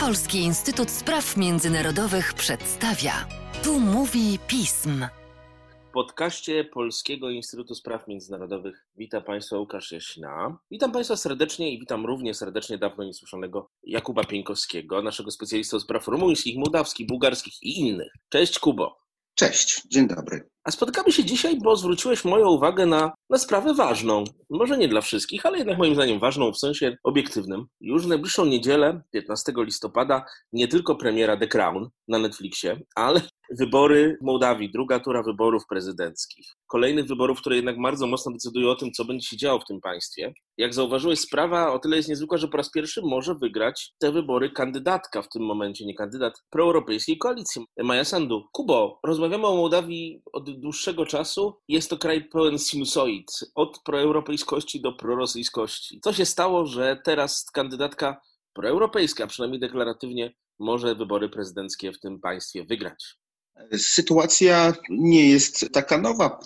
Polski Instytut Spraw Międzynarodowych przedstawia. Tu mówi pism. W podcaście Polskiego Instytutu Spraw Międzynarodowych witam Państwa Łukasz Jaśna. Witam Państwa serdecznie i witam równie serdecznie dawno niesłyszanego Jakuba Pieńkowskiego, naszego specjalistę od spraw rumuńskich, mołdawskich, bułgarskich i innych. Cześć Kubo. Cześć, dzień dobry. A spotykamy się dzisiaj, bo zwróciłeś moją uwagę na, na sprawę ważną. Może nie dla wszystkich, ale jednak moim zdaniem ważną w sensie obiektywnym. Już w najbliższą niedzielę, 15 listopada, nie tylko premiera The Crown na Netflixie, ale wybory w Mołdawii, druga tura wyborów prezydenckich. Kolejnych wyborów, które jednak bardzo mocno decydują o tym, co będzie się działo w tym państwie. Jak zauważyłeś, sprawa o tyle jest niezwykła, że po raz pierwszy może wygrać te wybory kandydatka w tym momencie, nie kandydat proeuropejskiej koalicji, Maja Sandu. Kubo, rozmawiamy o Mołdawii od dłuższego czasu. Jest to kraj pełen sinusoid, od proeuropejskości do prorosyjskości. Co się stało, że teraz kandydatka proeuropejska, przynajmniej deklaratywnie, może wybory prezydenckie w tym państwie wygrać? Sytuacja nie jest taka nowa.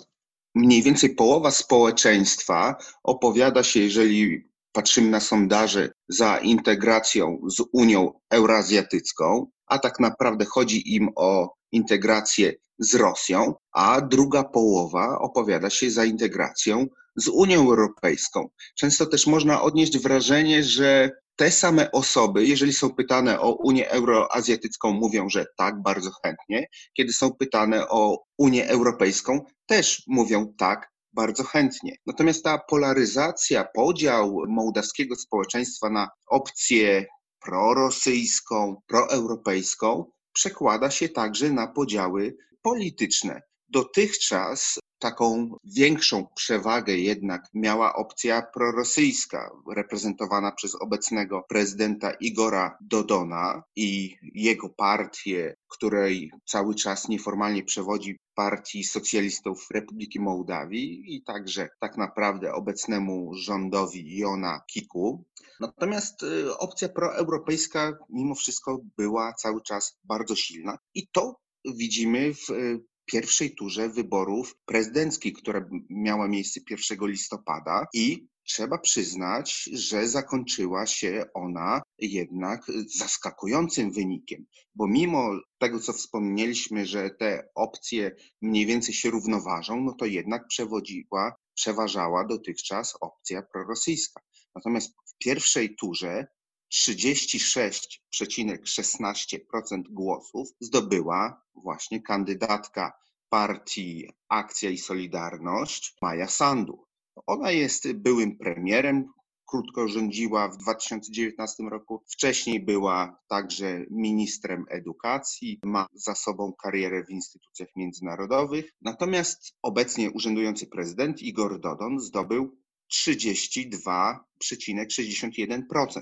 Mniej więcej połowa społeczeństwa opowiada się, jeżeli patrzymy na sondaże, za integracją z Unią Eurazjatycką, a tak naprawdę chodzi im o integrację z Rosją, a druga połowa opowiada się za integracją z Unią Europejską. Często też można odnieść wrażenie, że te same osoby, jeżeli są pytane o Unię Euroazjatycką, mówią, że tak, bardzo chętnie. Kiedy są pytane o Unię Europejską, też mówią tak, bardzo chętnie. Natomiast ta polaryzacja, podział mołdawskiego społeczeństwa na opcję prorosyjską, proeuropejską, przekłada się także na podziały polityczne. Dotychczas taką większą przewagę jednak miała opcja prorosyjska, reprezentowana przez obecnego prezydenta Igora Dodona i jego partię, której cały czas nieformalnie przewodzi Partii Socjalistów Republiki Mołdawii i także tak naprawdę obecnemu rządowi Jona Kiku. Natomiast y, opcja proeuropejska mimo wszystko była cały czas bardzo silna i to widzimy w y, pierwszej turze wyborów prezydenckich, która miała miejsce 1 listopada i trzeba przyznać, że zakończyła się ona jednak zaskakującym wynikiem, bo mimo tego, co wspomnieliśmy, że te opcje mniej więcej się równoważą, no to jednak przewodziła, przeważała dotychczas opcja prorosyjska. Natomiast w pierwszej turze 36,16% głosów zdobyła właśnie kandydatka partii Akcja i Solidarność, Maja Sandu. Ona jest byłym premierem, krótko rządziła w 2019 roku. Wcześniej była także ministrem edukacji, ma za sobą karierę w instytucjach międzynarodowych. Natomiast obecnie urzędujący prezydent Igor Dodon zdobył 32,61%.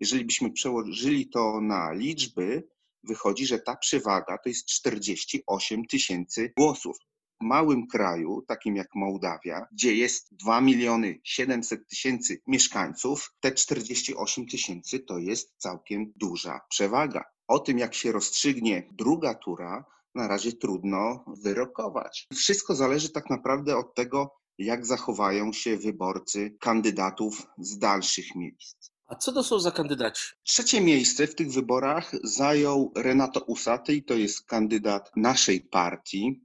Jeżeli byśmy przełożyli to na liczby, wychodzi, że ta przewaga to jest 48 tysięcy głosów. W małym kraju, takim jak Mołdawia, gdzie jest 2 miliony 700 tysięcy mieszkańców, te 48 tysięcy to jest całkiem duża przewaga. O tym, jak się rozstrzygnie druga tura, na razie trudno wyrokować. Wszystko zależy tak naprawdę od tego, jak zachowają się wyborcy kandydatów z dalszych miejsc. A co to są za kandydaci? Trzecie miejsce w tych wyborach zajął Renato Usaty, to jest kandydat naszej partii,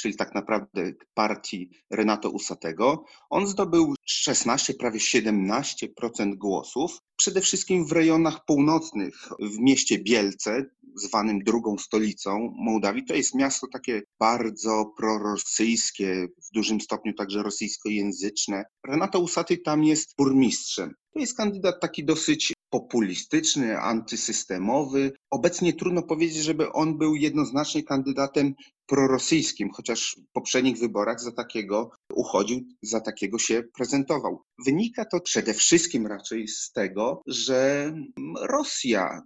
czyli tak naprawdę partii Renato Usatego. On zdobył 16, prawie 17% głosów, przede wszystkim w rejonach północnych, w mieście Bielce, zwanym drugą stolicą Mołdawii. To jest miasto takie bardzo prorosyjskie, w dużym stopniu także rosyjskojęzyczne. Renato Usaty tam jest burmistrzem. To jest kandydat taki dosyć populistyczny, antysystemowy. Obecnie trudno powiedzieć, żeby on był jednoznacznie kandydatem prorosyjskim, chociaż w poprzednich wyborach za takiego uchodził, za takiego się prezentował. Wynika to przede wszystkim raczej z tego, że Rosja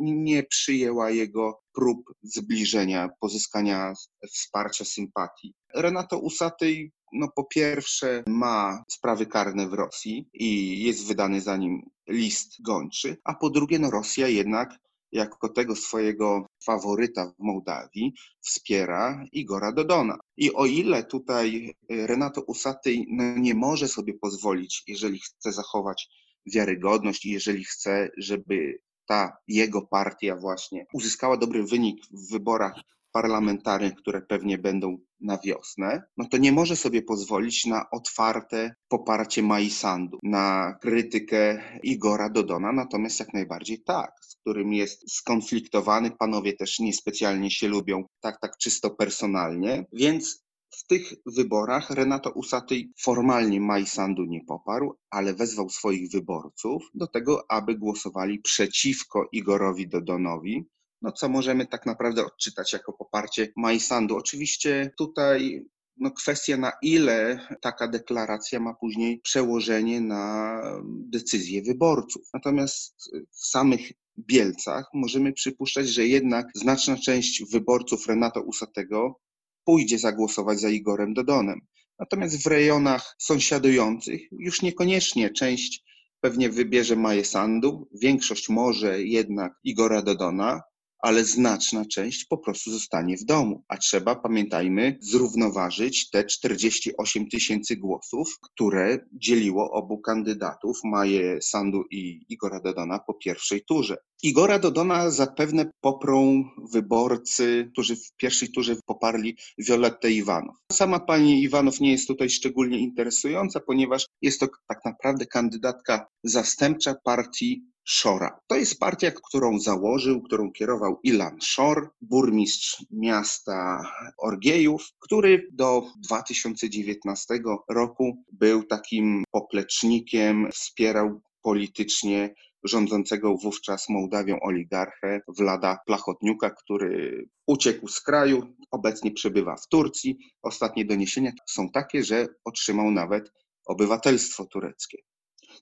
nie przyjęła jego prób zbliżenia, pozyskania wsparcia, sympatii. Renato Usatej no po pierwsze ma sprawy karne w Rosji i jest wydany za nim list gończy, a po drugie no Rosja jednak jako tego swojego faworyta w Mołdawii wspiera Igora Dodona. I o ile tutaj Renato Usaty no nie może sobie pozwolić, jeżeli chce zachować wiarygodność i jeżeli chce, żeby ta jego partia właśnie uzyskała dobry wynik w wyborach parlamentarnych, które pewnie będą na wiosnę, no to nie może sobie pozwolić na otwarte poparcie Majsandu, na krytykę Igora Dodona, natomiast jak najbardziej tak, z którym jest skonfliktowany. Panowie też niespecjalnie się lubią, tak, tak czysto personalnie, więc w tych wyborach Renato Usatyj formalnie Majsandu nie poparł, ale wezwał swoich wyborców do tego, aby głosowali przeciwko Igorowi Dodonowi, no co możemy tak naprawdę odczytać jako poparcie Majsandu. Oczywiście tutaj no kwestia, na ile taka deklaracja ma później przełożenie na decyzje wyborców. Natomiast w samych Bielcach możemy przypuszczać, że jednak znaczna część wyborców Renato Usatego pójdzie zagłosować za Igorem Dodonem. Natomiast w rejonach sąsiadujących już niekoniecznie część pewnie wybierze Majesandu, większość może jednak Igora Dodona, ale znaczna część po prostu zostanie w domu. A trzeba, pamiętajmy, zrównoważyć te 48 tysięcy głosów, które dzieliło obu kandydatów, Maję Sandu i Igora Dodona, po pierwszej turze. Igora Dodona zapewne poprą wyborcy, którzy w pierwszej turze poparli Violettę Iwanow. Sama pani Iwanow nie jest tutaj szczególnie interesująca, ponieważ jest to tak naprawdę kandydatka zastępcza partii Shora. To jest partia, którą założył, którą kierował Ilan Shor, burmistrz miasta Orgiejów, który do 2019 roku był takim poplecznikiem, wspierał politycznie rządzącego wówczas Mołdawią oligarchę Wlada Plachotniuka, który uciekł z kraju, obecnie przebywa w Turcji. Ostatnie doniesienia są takie, że otrzymał nawet obywatelstwo tureckie.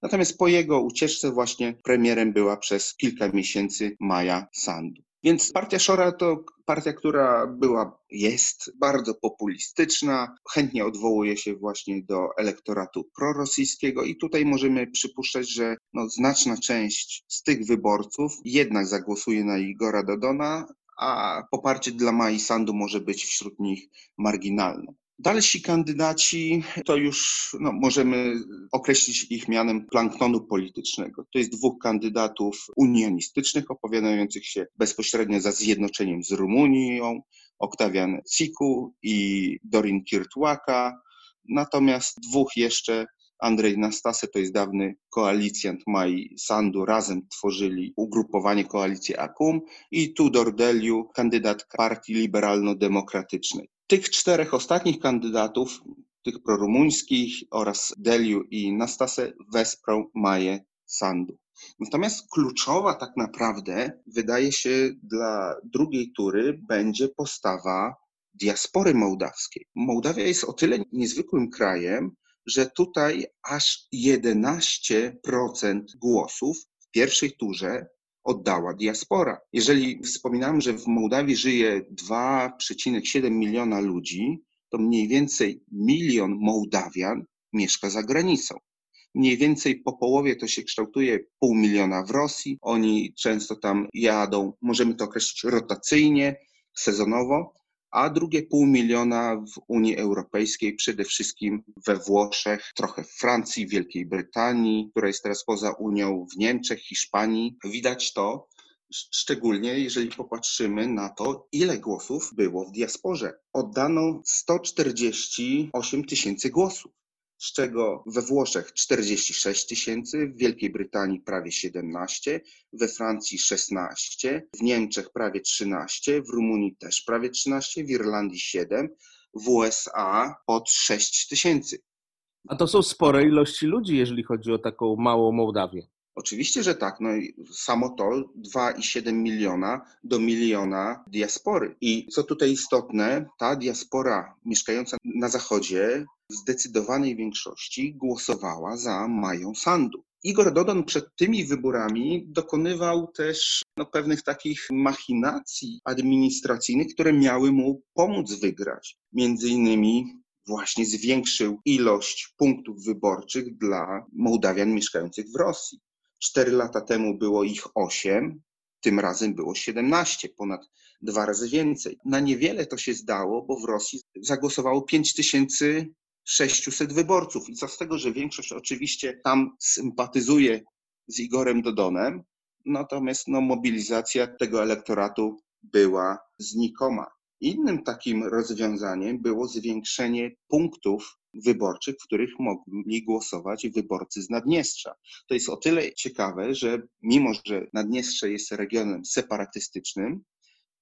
Natomiast po jego ucieczce właśnie premierem była przez kilka miesięcy Maja Sandu. Więc partia Szora to partia, która była, jest bardzo populistyczna, chętnie odwołuje się właśnie do elektoratu prorosyjskiego i tutaj możemy przypuszczać, że no, znaczna część z tych wyborców jednak zagłosuje na Igora Dodona, a poparcie dla Mai Sandu może być wśród nich marginalne. Dalsi kandydaci to już no, możemy określić ich mianem planktonu politycznego. To jest dwóch kandydatów unionistycznych, opowiadających się bezpośrednio za zjednoczeniem z Rumunią, Oktawian Ciku i Dorin Kirtłaka. Natomiast dwóch jeszcze Andrzej Nastase to jest dawny koalicjant Mai Sandu. Razem tworzyli ugrupowanie koalicji AKUM i Tudor Deliu, kandydat partii liberalno-demokratycznej. Tych czterech ostatnich kandydatów, tych prorumuńskich oraz Deliu i Nastase wesprą Maję Sandu. Natomiast kluczowa tak naprawdę wydaje się dla drugiej tury będzie postawa diaspory mołdawskiej. Mołdawia jest o tyle niezwykłym krajem, że tutaj aż 11% głosów w pierwszej turze oddała diaspora. Jeżeli wspominałem, że w Mołdawii żyje 2,7 miliona ludzi, to mniej więcej milion Mołdawian mieszka za granicą. Mniej więcej po połowie to się kształtuje pół miliona w Rosji. Oni często tam jadą, możemy to określić rotacyjnie, sezonowo, a drugie pół miliona w Unii Europejskiej, przede wszystkim we Włoszech, trochę w Francji, Wielkiej Brytanii, która jest teraz poza Unią, w Niemczech, Hiszpanii. Widać to, szczególnie jeżeli popatrzymy na to, ile głosów było w diasporze. Oddano 148 tysięcy głosów z czego we Włoszech 46 tysięcy, w Wielkiej Brytanii prawie 17, we Francji 16, w Niemczech prawie 13, w Rumunii też prawie 13, w Irlandii 7, w USA pod 6 tysięcy. A to są spore ilości ludzi, jeżeli chodzi o taką małą Mołdawię. Oczywiście, że tak. No i samo to 2,7 miliona do miliona diaspory. I co tutaj istotne, ta diaspora mieszkająca na zachodzie w zdecydowanej większości głosowała za Mają Sandu. Igor Dodon przed tymi wyborami dokonywał też no, pewnych takich machinacji administracyjnych, które miały mu pomóc wygrać. Między innymi właśnie zwiększył ilość punktów wyborczych dla Mołdawian mieszkających w Rosji. Cztery lata temu było ich osiem, tym razem było 17, ponad dwa razy więcej. Na niewiele to się zdało, bo w Rosji zagłosowało 5600 wyborców. I co z tego, że większość oczywiście tam sympatyzuje z Igorem Dodonem, natomiast no, mobilizacja tego elektoratu była znikoma. Innym takim rozwiązaniem było zwiększenie punktów wyborczych, w których mogli głosować wyborcy z Naddniestrza. To jest o tyle ciekawe, że mimo, że Naddniestrze jest regionem separatystycznym,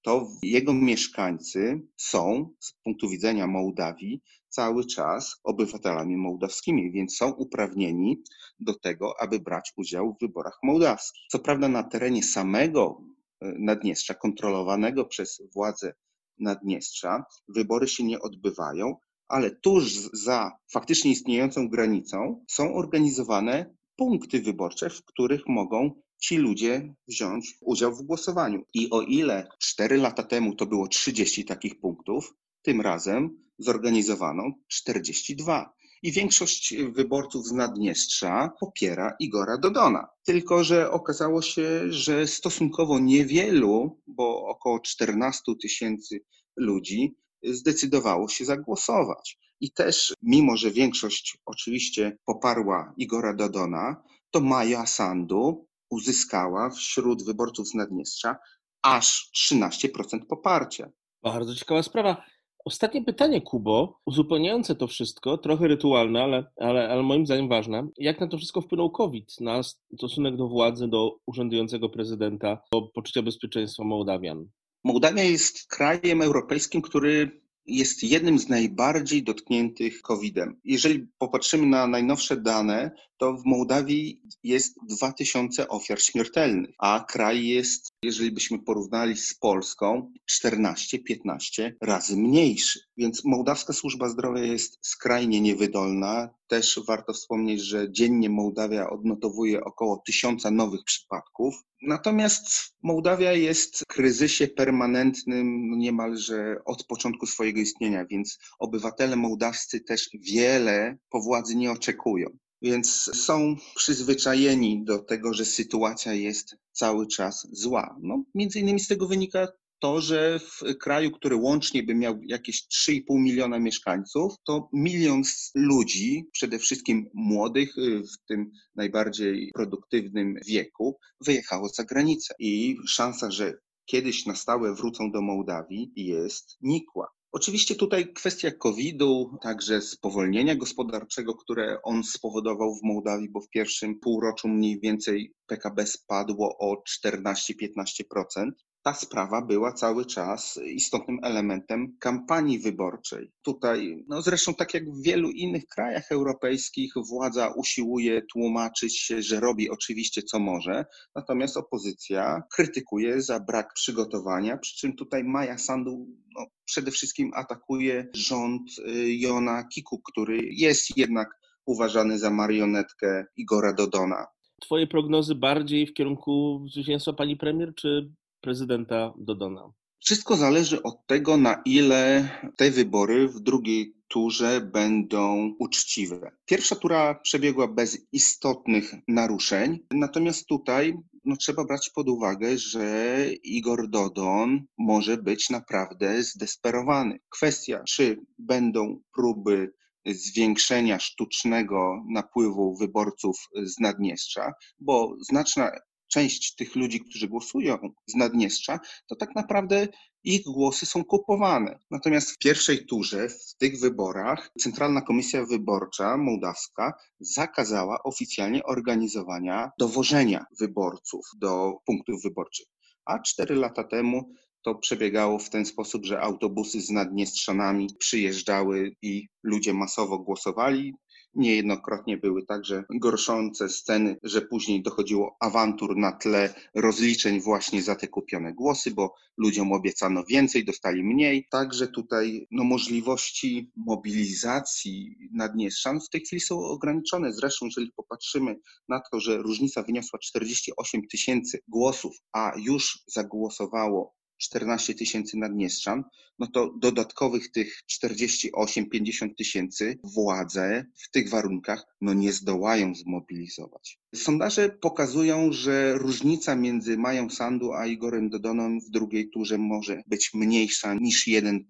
to jego mieszkańcy są z punktu widzenia Mołdawii cały czas obywatelami mołdawskimi, więc są uprawnieni do tego, aby brać udział w wyborach mołdawskich. Co prawda na terenie samego e, Naddniestrza, kontrolowanego przez władze Naddniestrza, wybory się nie odbywają, ale tuż za faktycznie istniejącą granicą są organizowane punkty wyborcze, w których mogą ci ludzie wziąć udział w głosowaniu. I o ile 4 lata temu to było 30 takich punktów, tym razem zorganizowano 42. I większość wyborców z Naddniestrza popiera Igora Dodona. Tylko, że okazało się, że stosunkowo niewielu, bo około 14 tysięcy ludzi, zdecydowało się zagłosować. I też, mimo że większość oczywiście poparła Igora Dodona, to Maja Sandu uzyskała wśród wyborców z Naddniestrza aż 13% poparcia. Bardzo ciekawa sprawa. Ostatnie pytanie, Kubo, uzupełniające to wszystko, trochę rytualne, ale, ale, ale moim zdaniem ważne. Jak na to wszystko wpłynął COVID, na stosunek do władzy, do urzędującego prezydenta, do poczucia bezpieczeństwa Mołdawian? Mołdawia jest krajem europejskim, który jest jednym z najbardziej dotkniętych COVID-em. Jeżeli popatrzymy na najnowsze dane, to w Mołdawii jest 2000 ofiar śmiertelnych, a kraj jest, jeżeli byśmy porównali z Polską, 14-15 razy mniejszy. Więc mołdawska służba zdrowia jest skrajnie niewydolna. Też warto wspomnieć, że dziennie Mołdawia odnotowuje około tysiąca nowych przypadków. Natomiast Mołdawia jest w kryzysie permanentnym niemalże od początku swojego istnienia, więc obywatele mołdawscy też wiele po władzy nie oczekują. Więc są przyzwyczajeni do tego, że sytuacja jest cały czas zła. No, między innymi z tego wynika to, że w kraju, który łącznie by miał jakieś 3,5 miliona mieszkańców, to milion ludzi, przede wszystkim młodych, y, w tym najbardziej produktywnym wieku, wyjechało za granicę. I szansa, że kiedyś na stałe wrócą do Mołdawii jest nikła. Oczywiście tutaj kwestia COVID-u, także spowolnienia gospodarczego, które on spowodował w Mołdawii, bo w pierwszym półroczu mniej więcej PKB spadło o 14-15% ta sprawa była cały czas istotnym elementem kampanii wyborczej. Tutaj, no zresztą tak jak w wielu innych krajach europejskich, władza usiłuje tłumaczyć się, że robi oczywiście co może, natomiast opozycja krytykuje za brak przygotowania, przy czym tutaj Maja Sandu no, przede wszystkim atakuje rząd y, Jona Kiku, który jest jednak uważany za marionetkę Igora Dodona. Twoje prognozy bardziej w kierunku zwycięstwa pani premier, czy prezydenta Dodona? Wszystko zależy od tego, na ile te wybory w drugiej turze będą uczciwe. Pierwsza tura przebiegła bez istotnych naruszeń, natomiast tutaj no, trzeba brać pod uwagę, że Igor Dodon może być naprawdę zdesperowany. Kwestia, czy będą próby zwiększenia sztucznego napływu wyborców z Naddniestrza, bo znaczna część tych ludzi, którzy głosują z Naddniestrza, to tak naprawdę ich głosy są kupowane. Natomiast w pierwszej turze, w tych wyborach, Centralna Komisja Wyborcza Mołdawska zakazała oficjalnie organizowania dowożenia wyborców do punktów wyborczych. A cztery lata temu to przebiegało w ten sposób, że autobusy z Naddniestrzanami przyjeżdżały i ludzie masowo głosowali. Niejednokrotnie były także gorszące sceny, że później dochodziło awantur na tle rozliczeń właśnie za te kupione głosy, bo ludziom obiecano więcej, dostali mniej. Także tutaj no, możliwości mobilizacji Naddniestrzan w tej chwili są ograniczone. Zresztą, jeżeli popatrzymy na to, że różnica wyniosła 48 tysięcy głosów, a już zagłosowało 14 tysięcy Naddniestrzan, no to dodatkowych tych 48-50 tysięcy władze w tych warunkach no nie zdołają zmobilizować. Sondaże pokazują, że różnica między Mają Sandu a Igorem Dodonem w drugiej turze może być mniejsza niż 1%.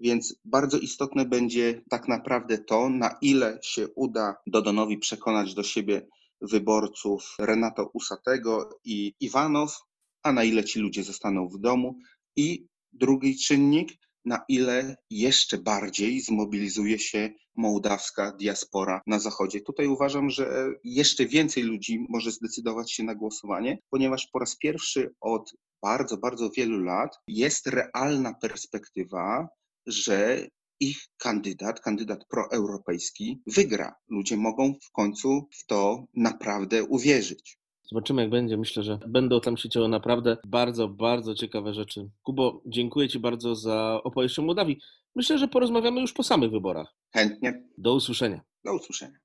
Więc bardzo istotne będzie tak naprawdę to, na ile się uda Dodonowi przekonać do siebie wyborców Renato Usatego i Iwanow, a na ile ci ludzie zostaną w domu. I drugi czynnik, na ile jeszcze bardziej zmobilizuje się mołdawska diaspora na Zachodzie. Tutaj uważam, że jeszcze więcej ludzi może zdecydować się na głosowanie, ponieważ po raz pierwszy od bardzo, bardzo wielu lat jest realna perspektywa, że ich kandydat, kandydat proeuropejski wygra. Ludzie mogą w końcu w to naprawdę uwierzyć. Zobaczymy, jak będzie. Myślę, że będą tam się działy naprawdę bardzo, bardzo ciekawe rzeczy. Kubo, dziękuję Ci bardzo za opowieść o Mołdawii. Myślę, że porozmawiamy już po samych wyborach. Chętnie. Do usłyszenia. Do usłyszenia.